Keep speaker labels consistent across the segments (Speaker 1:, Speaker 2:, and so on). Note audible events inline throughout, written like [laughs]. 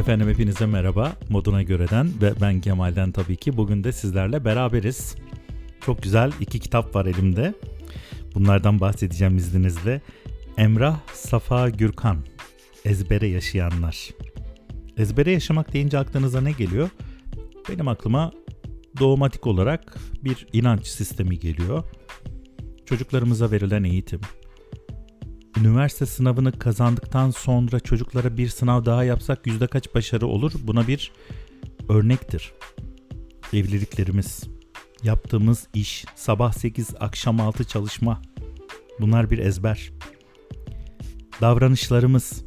Speaker 1: Efendim hepinize merhaba. Moduna göreden ve ben Kemal'den tabii ki bugün de sizlerle beraberiz. Çok güzel iki kitap var elimde. Bunlardan bahsedeceğim izninizle. Emrah Safa Gürkan, Ezbere Yaşayanlar. Ezbere yaşamak deyince aklınıza ne geliyor? Benim aklıma doğmatik olarak bir inanç sistemi geliyor. Çocuklarımıza verilen eğitim, üniversite sınavını kazandıktan sonra çocuklara bir sınav daha yapsak yüzde kaç başarı olur? Buna bir örnektir. Evliliklerimiz, yaptığımız iş, sabah 8 akşam 6 çalışma. Bunlar bir ezber. Davranışlarımız,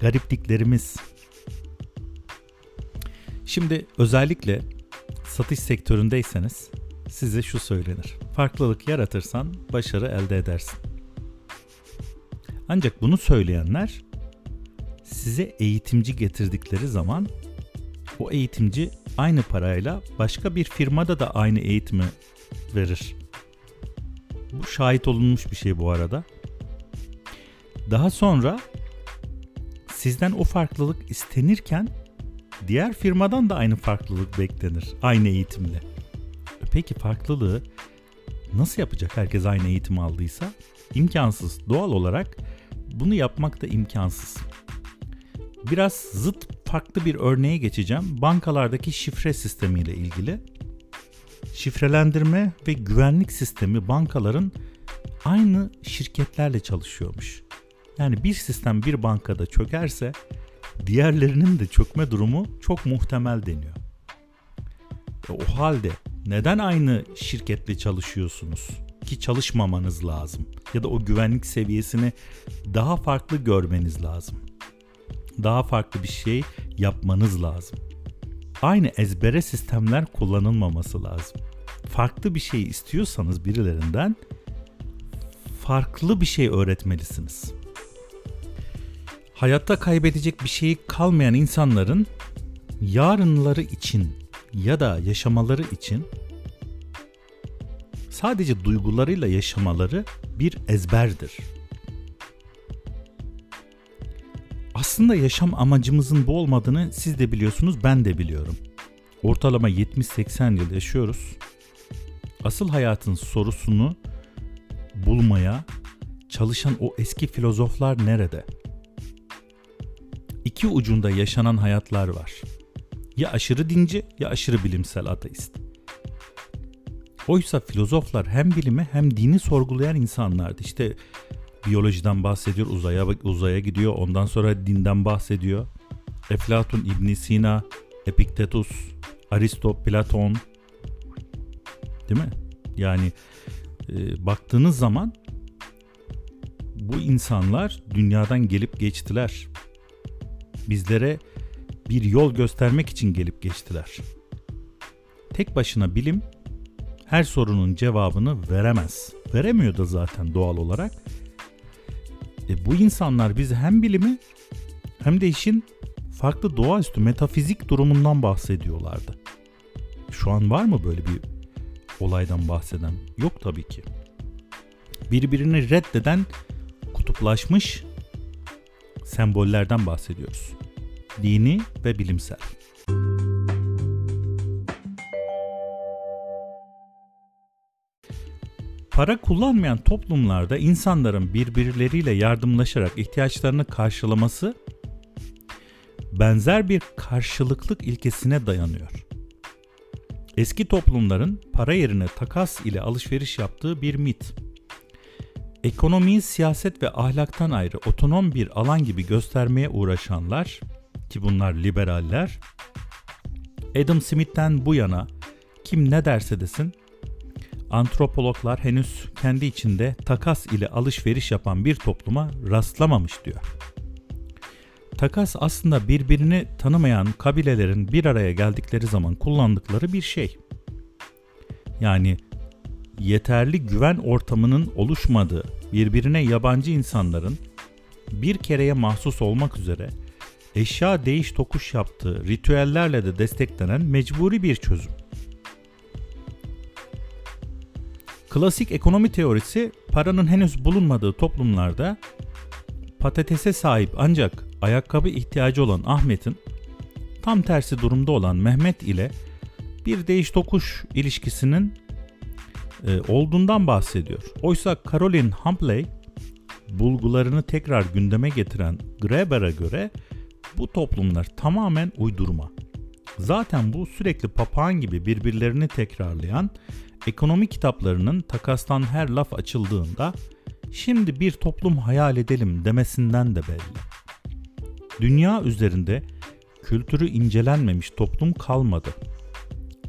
Speaker 1: garipliklerimiz. Şimdi özellikle satış sektöründeyseniz size şu söylenir. Farklılık yaratırsan başarı elde edersin. Ancak bunu söyleyenler size eğitimci getirdikleri zaman o eğitimci aynı parayla başka bir firmada da aynı eğitimi verir. Bu şahit olunmuş bir şey bu arada. Daha sonra sizden o farklılık istenirken diğer firmadan da aynı farklılık beklenir. Aynı eğitimle. Peki farklılığı nasıl yapacak herkes aynı eğitim aldıysa? İmkansız. Doğal olarak bunu yapmak da imkansız. Biraz zıt farklı bir örneğe geçeceğim. Bankalardaki şifre sistemiyle ilgili. Şifrelendirme ve güvenlik sistemi bankaların aynı şirketlerle çalışıyormuş. Yani bir sistem bir bankada çökerse diğerlerinin de çökme durumu çok muhtemel deniyor. E o halde neden aynı şirketle çalışıyorsunuz? Ki çalışmamanız lazım. Ya da o güvenlik seviyesini daha farklı görmeniz lazım. Daha farklı bir şey yapmanız lazım. Aynı ezbere sistemler kullanılmaması lazım. Farklı bir şey istiyorsanız birilerinden farklı bir şey öğretmelisiniz. Hayatta kaybedecek bir şeyi kalmayan insanların yarınları için ya da yaşamaları için sadece duygularıyla yaşamaları bir ezberdir. Aslında yaşam amacımızın bu olmadığını siz de biliyorsunuz, ben de biliyorum. Ortalama 70-80 yıl yaşıyoruz. Asıl hayatın sorusunu bulmaya çalışan o eski filozoflar nerede? İki ucunda yaşanan hayatlar var. Ya aşırı dinci ya aşırı bilimsel ateist. Oysa filozoflar hem bilimi hem dini sorgulayan insanlardı. İşte biyolojiden bahsediyor, uzaya uzaya gidiyor. Ondan sonra dinden bahsediyor. Eflatun, İbn Sina, Epiktetus, Aristo, Platon. Değil mi? Yani e, baktığınız zaman bu insanlar dünyadan gelip geçtiler. Bizlere bir yol göstermek için gelip geçtiler. Tek başına bilim her sorunun cevabını veremez. Veremiyor da zaten doğal olarak. E bu insanlar bize hem bilimi hem de işin farklı doğaüstü metafizik durumundan bahsediyorlardı. Şu an var mı böyle bir olaydan bahseden? Yok tabii ki. Birbirini reddeden kutuplaşmış sembollerden bahsediyoruz. Dini ve bilimsel. Para kullanmayan toplumlarda insanların birbirleriyle yardımlaşarak ihtiyaçlarını karşılaması benzer bir karşılıklık ilkesine dayanıyor. Eski toplumların para yerine takas ile alışveriş yaptığı bir mit. Ekonomiyi siyaset ve ahlaktan ayrı otonom bir alan gibi göstermeye uğraşanlar ki bunlar liberaller Adam Smith'ten bu yana kim ne derse desin antropologlar henüz kendi içinde takas ile alışveriş yapan bir topluma rastlamamış diyor. Takas aslında birbirini tanımayan kabilelerin bir araya geldikleri zaman kullandıkları bir şey. Yani yeterli güven ortamının oluşmadığı, birbirine yabancı insanların bir kereye mahsus olmak üzere eşya değiş tokuş yaptığı ritüellerle de desteklenen mecburi bir çözüm. Klasik ekonomi teorisi paranın henüz bulunmadığı toplumlarda patatese sahip ancak ayakkabı ihtiyacı olan Ahmet'in tam tersi durumda olan Mehmet ile bir değiş tokuş ilişkisinin e, olduğundan bahsediyor. Oysa Caroline Humpley bulgularını tekrar gündeme getiren Graeber'e göre bu toplumlar tamamen uydurma. Zaten bu sürekli papağan gibi birbirlerini tekrarlayan ekonomi kitaplarının takastan her laf açıldığında şimdi bir toplum hayal edelim demesinden de belli. Dünya üzerinde kültürü incelenmemiş toplum kalmadı.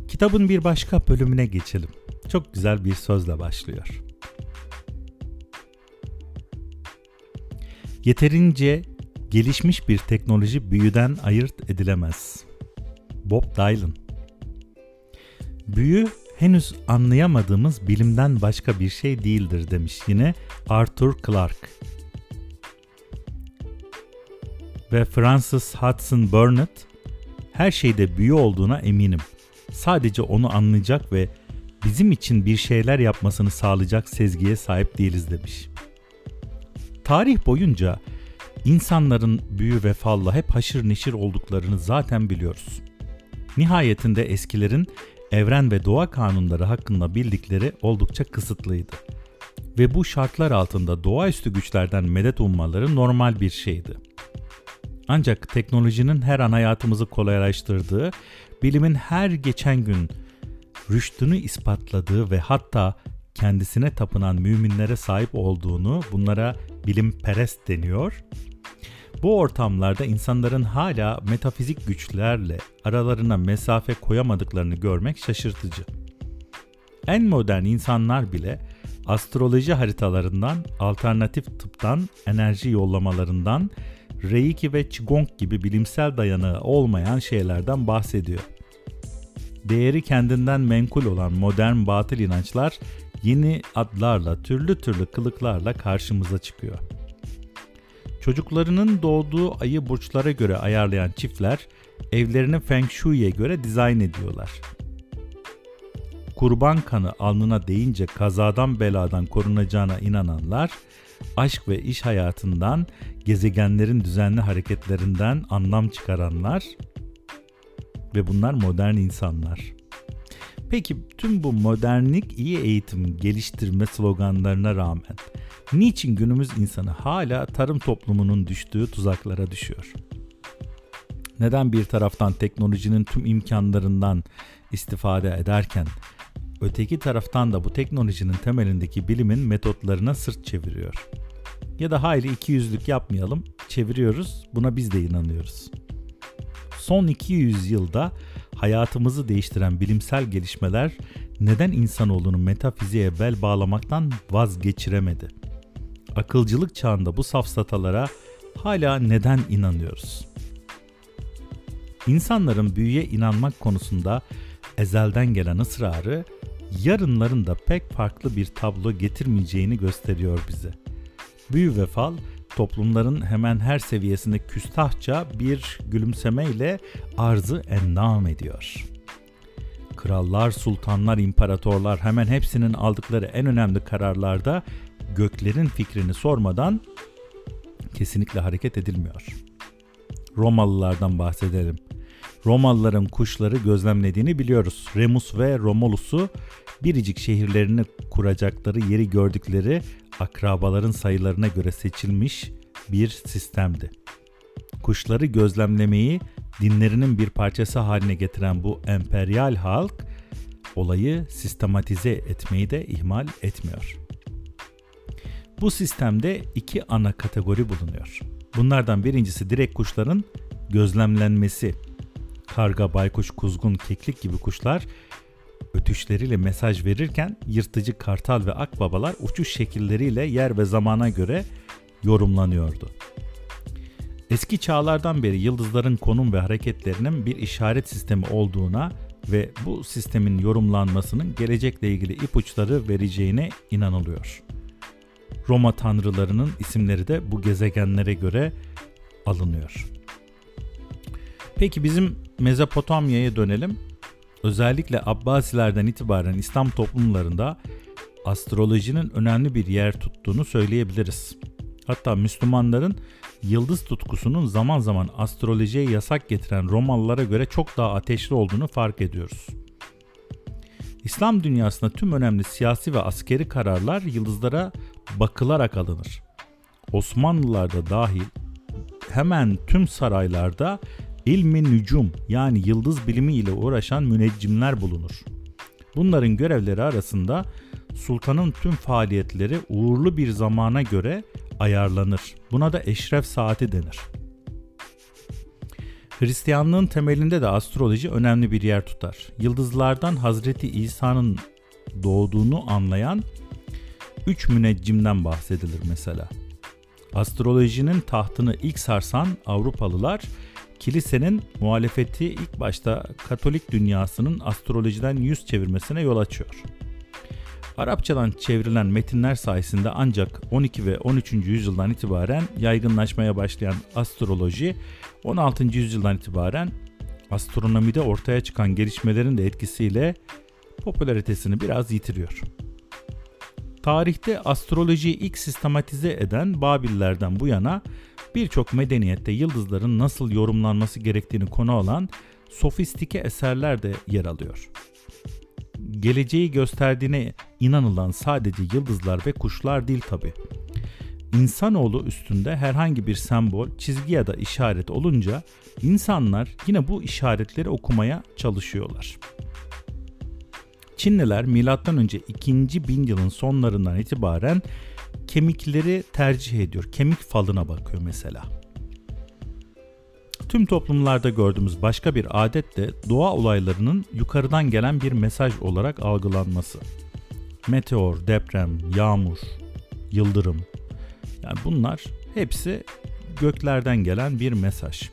Speaker 1: Kitabın bir başka bölümüne geçelim. Çok güzel bir sözle başlıyor. Yeterince gelişmiş bir teknoloji büyüden ayırt edilemez. Bob Dylan Büyü henüz anlayamadığımız bilimden başka bir şey değildir demiş yine Arthur Clarke. Ve Francis Hudson Burnett her şeyde büyü olduğuna eminim. Sadece onu anlayacak ve bizim için bir şeyler yapmasını sağlayacak sezgiye sahip değiliz demiş. Tarih boyunca insanların büyü ve falla hep haşır neşir olduklarını zaten biliyoruz. Nihayetinde eskilerin evren ve doğa kanunları hakkında bildikleri oldukça kısıtlıydı. Ve bu şartlar altında doğaüstü güçlerden medet ummaları normal bir şeydi. Ancak teknolojinin her an hayatımızı kolaylaştırdığı, bilimin her geçen gün rüştünü ispatladığı ve hatta kendisine tapınan müminlere sahip olduğunu bunlara bilim perest deniyor. Bu ortamlarda insanların hala metafizik güçlerle aralarına mesafe koyamadıklarını görmek şaşırtıcı. En modern insanlar bile astroloji haritalarından, alternatif tıptan, enerji yollamalarından, Reiki ve Qigong gibi bilimsel dayanığı olmayan şeylerden bahsediyor. Değeri kendinden menkul olan modern batıl inançlar yeni adlarla, türlü türlü kılıklarla karşımıza çıkıyor. Çocuklarının doğduğu ayı burçlara göre ayarlayan çiftler evlerini Feng Shui'ye göre dizayn ediyorlar. Kurban kanı alnına değince kazadan beladan korunacağına inananlar, aşk ve iş hayatından, gezegenlerin düzenli hareketlerinden anlam çıkaranlar ve bunlar modern insanlar. Peki tüm bu modernlik, iyi eğitim, geliştirme sloganlarına rağmen niçin günümüz insanı hala tarım toplumunun düştüğü tuzaklara düşüyor? Neden bir taraftan teknolojinin tüm imkanlarından istifade ederken öteki taraftan da bu teknolojinin temelindeki bilimin metotlarına sırt çeviriyor? Ya da hayli iki yüzlük yapmayalım, çeviriyoruz, buna biz de inanıyoruz. Son 200 yılda hayatımızı değiştiren bilimsel gelişmeler neden insanoğlunu metafiziğe bel bağlamaktan vazgeçiremedi? Akılcılık çağında bu safsatalara hala neden inanıyoruz? İnsanların büyüye inanmak konusunda ezelden gelen ısrarı yarınların da pek farklı bir tablo getirmeyeceğini gösteriyor bize. Büyü ve fal toplumların hemen her seviyesinde küstahça bir gülümsemeyle arzı endam ediyor. Krallar, sultanlar, imparatorlar hemen hepsinin aldıkları en önemli kararlarda göklerin fikrini sormadan kesinlikle hareket edilmiyor. Romalılardan bahsedelim. Romalıların kuşları gözlemlediğini biliyoruz. Remus ve Romulus'u biricik şehirlerini kuracakları yeri gördükleri akrabaların sayılarına göre seçilmiş bir sistemdi. Kuşları gözlemlemeyi dinlerinin bir parçası haline getiren bu emperyal halk olayı sistematize etmeyi de ihmal etmiyor. Bu sistemde iki ana kategori bulunuyor. Bunlardan birincisi direkt kuşların gözlemlenmesi. Karga, baykuş, kuzgun, keklik gibi kuşlar ötüşleriyle mesaj verirken yırtıcı kartal ve akbabalar uçuş şekilleriyle yer ve zamana göre yorumlanıyordu. Eski çağlardan beri yıldızların konum ve hareketlerinin bir işaret sistemi olduğuna ve bu sistemin yorumlanmasının gelecekle ilgili ipuçları vereceğine inanılıyor. Roma tanrılarının isimleri de bu gezegenlere göre alınıyor. Peki bizim Mezopotamya'ya dönelim özellikle Abbasilerden itibaren İslam toplumlarında astrolojinin önemli bir yer tuttuğunu söyleyebiliriz. Hatta Müslümanların yıldız tutkusunun zaman zaman astrolojiye yasak getiren Romalılara göre çok daha ateşli olduğunu fark ediyoruz. İslam dünyasında tüm önemli siyasi ve askeri kararlar yıldızlara bakılarak alınır. Osmanlılarda dahil hemen tüm saraylarda ilmi nücum yani yıldız bilimi ile uğraşan müneccimler bulunur. Bunların görevleri arasında sultanın tüm faaliyetleri uğurlu bir zamana göre ayarlanır. Buna da eşref saati denir. Hristiyanlığın temelinde de astroloji önemli bir yer tutar. Yıldızlardan Hazreti İsa'nın doğduğunu anlayan üç müneccimden bahsedilir mesela. Astrolojinin tahtını ilk sarsan Avrupalılar kilisenin muhalefeti ilk başta Katolik dünyasının astrolojiden yüz çevirmesine yol açıyor. Arapçadan çevrilen metinler sayesinde ancak 12 ve 13. yüzyıldan itibaren yaygınlaşmaya başlayan astroloji 16. yüzyıldan itibaren astronomide ortaya çıkan gelişmelerin de etkisiyle popülaritesini biraz yitiriyor. Tarihte astrolojiyi ilk sistematize eden Babillerden bu yana birçok medeniyette yıldızların nasıl yorumlanması gerektiğini konu alan sofistike eserler de yer alıyor. Geleceği gösterdiğine inanılan sadece yıldızlar ve kuşlar değil tabi. İnsanoğlu üstünde herhangi bir sembol, çizgi ya da işaret olunca insanlar yine bu işaretleri okumaya çalışıyorlar. Çinliler M.Ö. 2. bin yılın sonlarından itibaren kemikleri tercih ediyor. Kemik falına bakıyor mesela. Tüm toplumlarda gördüğümüz başka bir adet de doğa olaylarının yukarıdan gelen bir mesaj olarak algılanması. Meteor, deprem, yağmur, yıldırım. Yani bunlar hepsi göklerden gelen bir mesaj.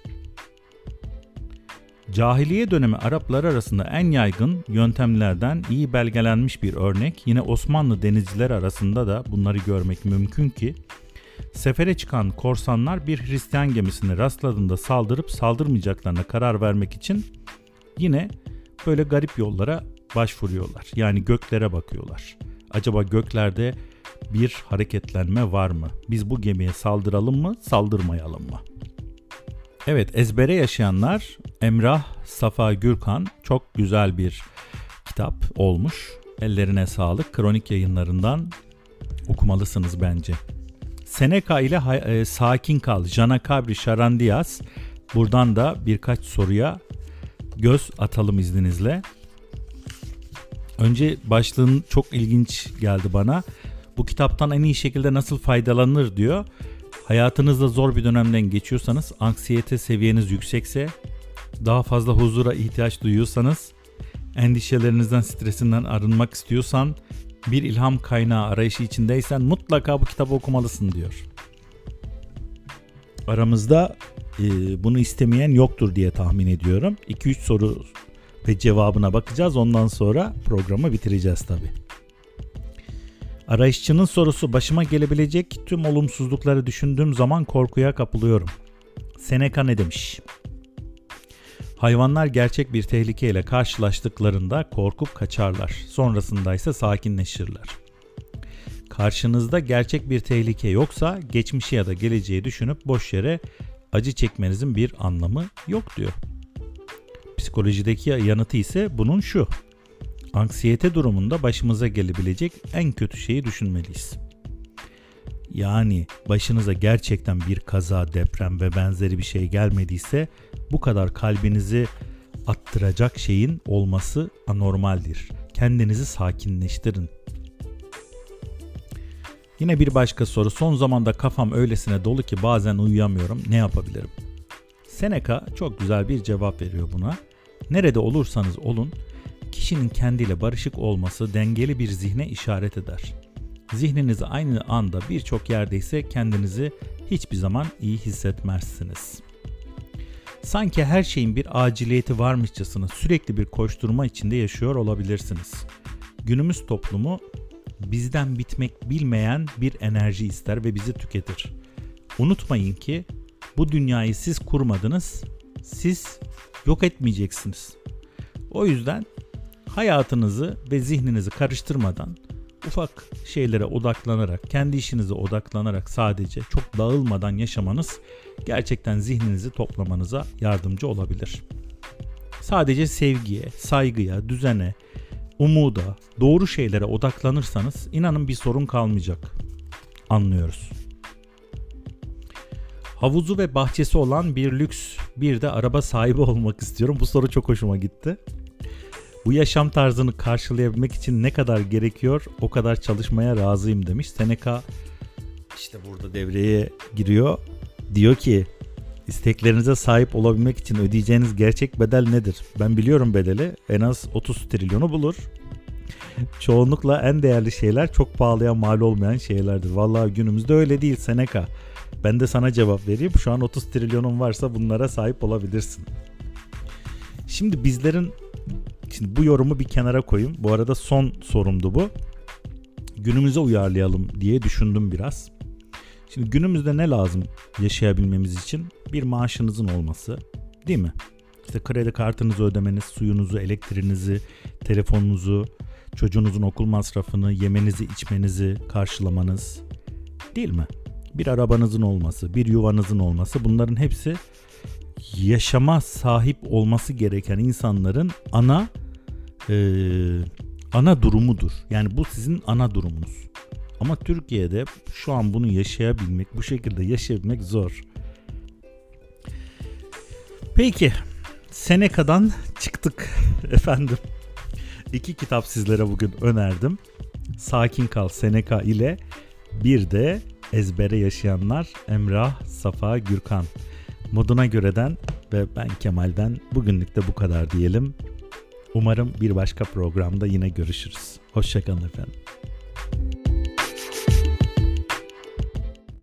Speaker 1: Cahiliye dönemi Araplar arasında en yaygın yöntemlerden iyi belgelenmiş bir örnek yine Osmanlı denizciler arasında da bunları görmek mümkün ki sefere çıkan korsanlar bir Hristiyan gemisine rastladığında saldırıp saldırmayacaklarına karar vermek için yine böyle garip yollara başvuruyorlar. Yani göklere bakıyorlar. Acaba göklerde bir hareketlenme var mı? Biz bu gemiye saldıralım mı, saldırmayalım mı? Evet ezbere yaşayanlar Emrah Safa Gürkan çok güzel bir kitap olmuş. Ellerine sağlık. Kronik yayınlarından okumalısınız bence. Seneca ile e, Sakin Kal, Jana Cabri Charandias. Buradan da birkaç soruya göz atalım izninizle. Önce başlığın çok ilginç geldi bana. Bu kitaptan en iyi şekilde nasıl faydalanır diyor. Hayatınızda zor bir dönemden geçiyorsanız, anksiyete seviyeniz yüksekse, daha fazla huzura ihtiyaç duyuyorsanız, endişelerinizden, stresinden arınmak istiyorsan, bir ilham kaynağı arayışı içindeysen mutlaka bu kitabı okumalısın diyor. Aramızda e, bunu istemeyen yoktur diye tahmin ediyorum. 2-3 soru ve cevabına bakacağız. Ondan sonra programı bitireceğiz tabii. Arayışçının sorusu başıma gelebilecek tüm olumsuzlukları düşündüğüm zaman korkuya kapılıyorum. Seneca ne demiş? Hayvanlar gerçek bir tehlikeyle karşılaştıklarında korkup kaçarlar. Sonrasında ise sakinleşirler. Karşınızda gerçek bir tehlike yoksa geçmişi ya da geleceği düşünüp boş yere acı çekmenizin bir anlamı yok diyor. Psikolojideki yanıtı ise bunun şu. Anksiyete durumunda başımıza gelebilecek en kötü şeyi düşünmeliyiz. Yani başınıza gerçekten bir kaza, deprem ve benzeri bir şey gelmediyse bu kadar kalbinizi attıracak şeyin olması anormaldir. Kendinizi sakinleştirin. Yine bir başka soru. Son zamanda kafam öylesine dolu ki bazen uyuyamıyorum. Ne yapabilirim? Seneca çok güzel bir cevap veriyor buna. Nerede olursanız olun kişinin kendiyle barışık olması dengeli bir zihne işaret eder. Zihniniz aynı anda birçok yerde ise kendinizi hiçbir zaman iyi hissetmezsiniz. Sanki her şeyin bir aciliyeti varmışçasına sürekli bir koşturma içinde yaşıyor olabilirsiniz. Günümüz toplumu bizden bitmek bilmeyen bir enerji ister ve bizi tüketir. Unutmayın ki bu dünyayı siz kurmadınız, siz yok etmeyeceksiniz. O yüzden hayatınızı ve zihninizi karıştırmadan ufak şeylere odaklanarak, kendi işinize odaklanarak sadece çok dağılmadan yaşamanız gerçekten zihninizi toplamanıza yardımcı olabilir. Sadece sevgiye, saygıya, düzene, umuda, doğru şeylere odaklanırsanız inanın bir sorun kalmayacak. Anlıyoruz. Havuzu ve bahçesi olan bir lüks bir de araba sahibi olmak istiyorum. Bu soru çok hoşuma gitti. Bu yaşam tarzını karşılayabilmek için ne kadar gerekiyor o kadar çalışmaya razıyım demiş. Seneca işte burada devreye giriyor. Diyor ki isteklerinize sahip olabilmek için ödeyeceğiniz gerçek bedel nedir? Ben biliyorum bedeli en az 30 trilyonu bulur. Çoğunlukla en değerli şeyler çok pahalıya mal olmayan şeylerdir. Vallahi günümüzde öyle değil Seneca. Ben de sana cevap vereyim. Şu an 30 trilyonun varsa bunlara sahip olabilirsin. Şimdi bizlerin Şimdi bu yorumu bir kenara koyayım. Bu arada son sorumdu bu. Günümüze uyarlayalım diye düşündüm biraz. Şimdi günümüzde ne lazım yaşayabilmemiz için? Bir maaşınızın olması, değil mi? İşte kredi kartınızı ödemeniz, suyunuzu, elektriğinizi, telefonunuzu, çocuğunuzun okul masrafını, yemenizi, içmenizi karşılamanız, değil mi? Bir arabanızın olması, bir yuvanızın olması bunların hepsi yaşama sahip olması gereken insanların ana e, ana durumudur. Yani bu sizin ana durumunuz. Ama Türkiye'de şu an bunu yaşayabilmek, bu şekilde yaşayabilmek zor. Peki, Seneca'dan çıktık [laughs] efendim. İki kitap sizlere bugün önerdim. Sakin Kal Seneca ile bir de Ezbere Yaşayanlar Emrah Safa Gürkan. Moduna göreden ve ben Kemal'den bugünlük de bu kadar diyelim. Umarım bir başka programda yine görüşürüz. Hoşçakalın efendim.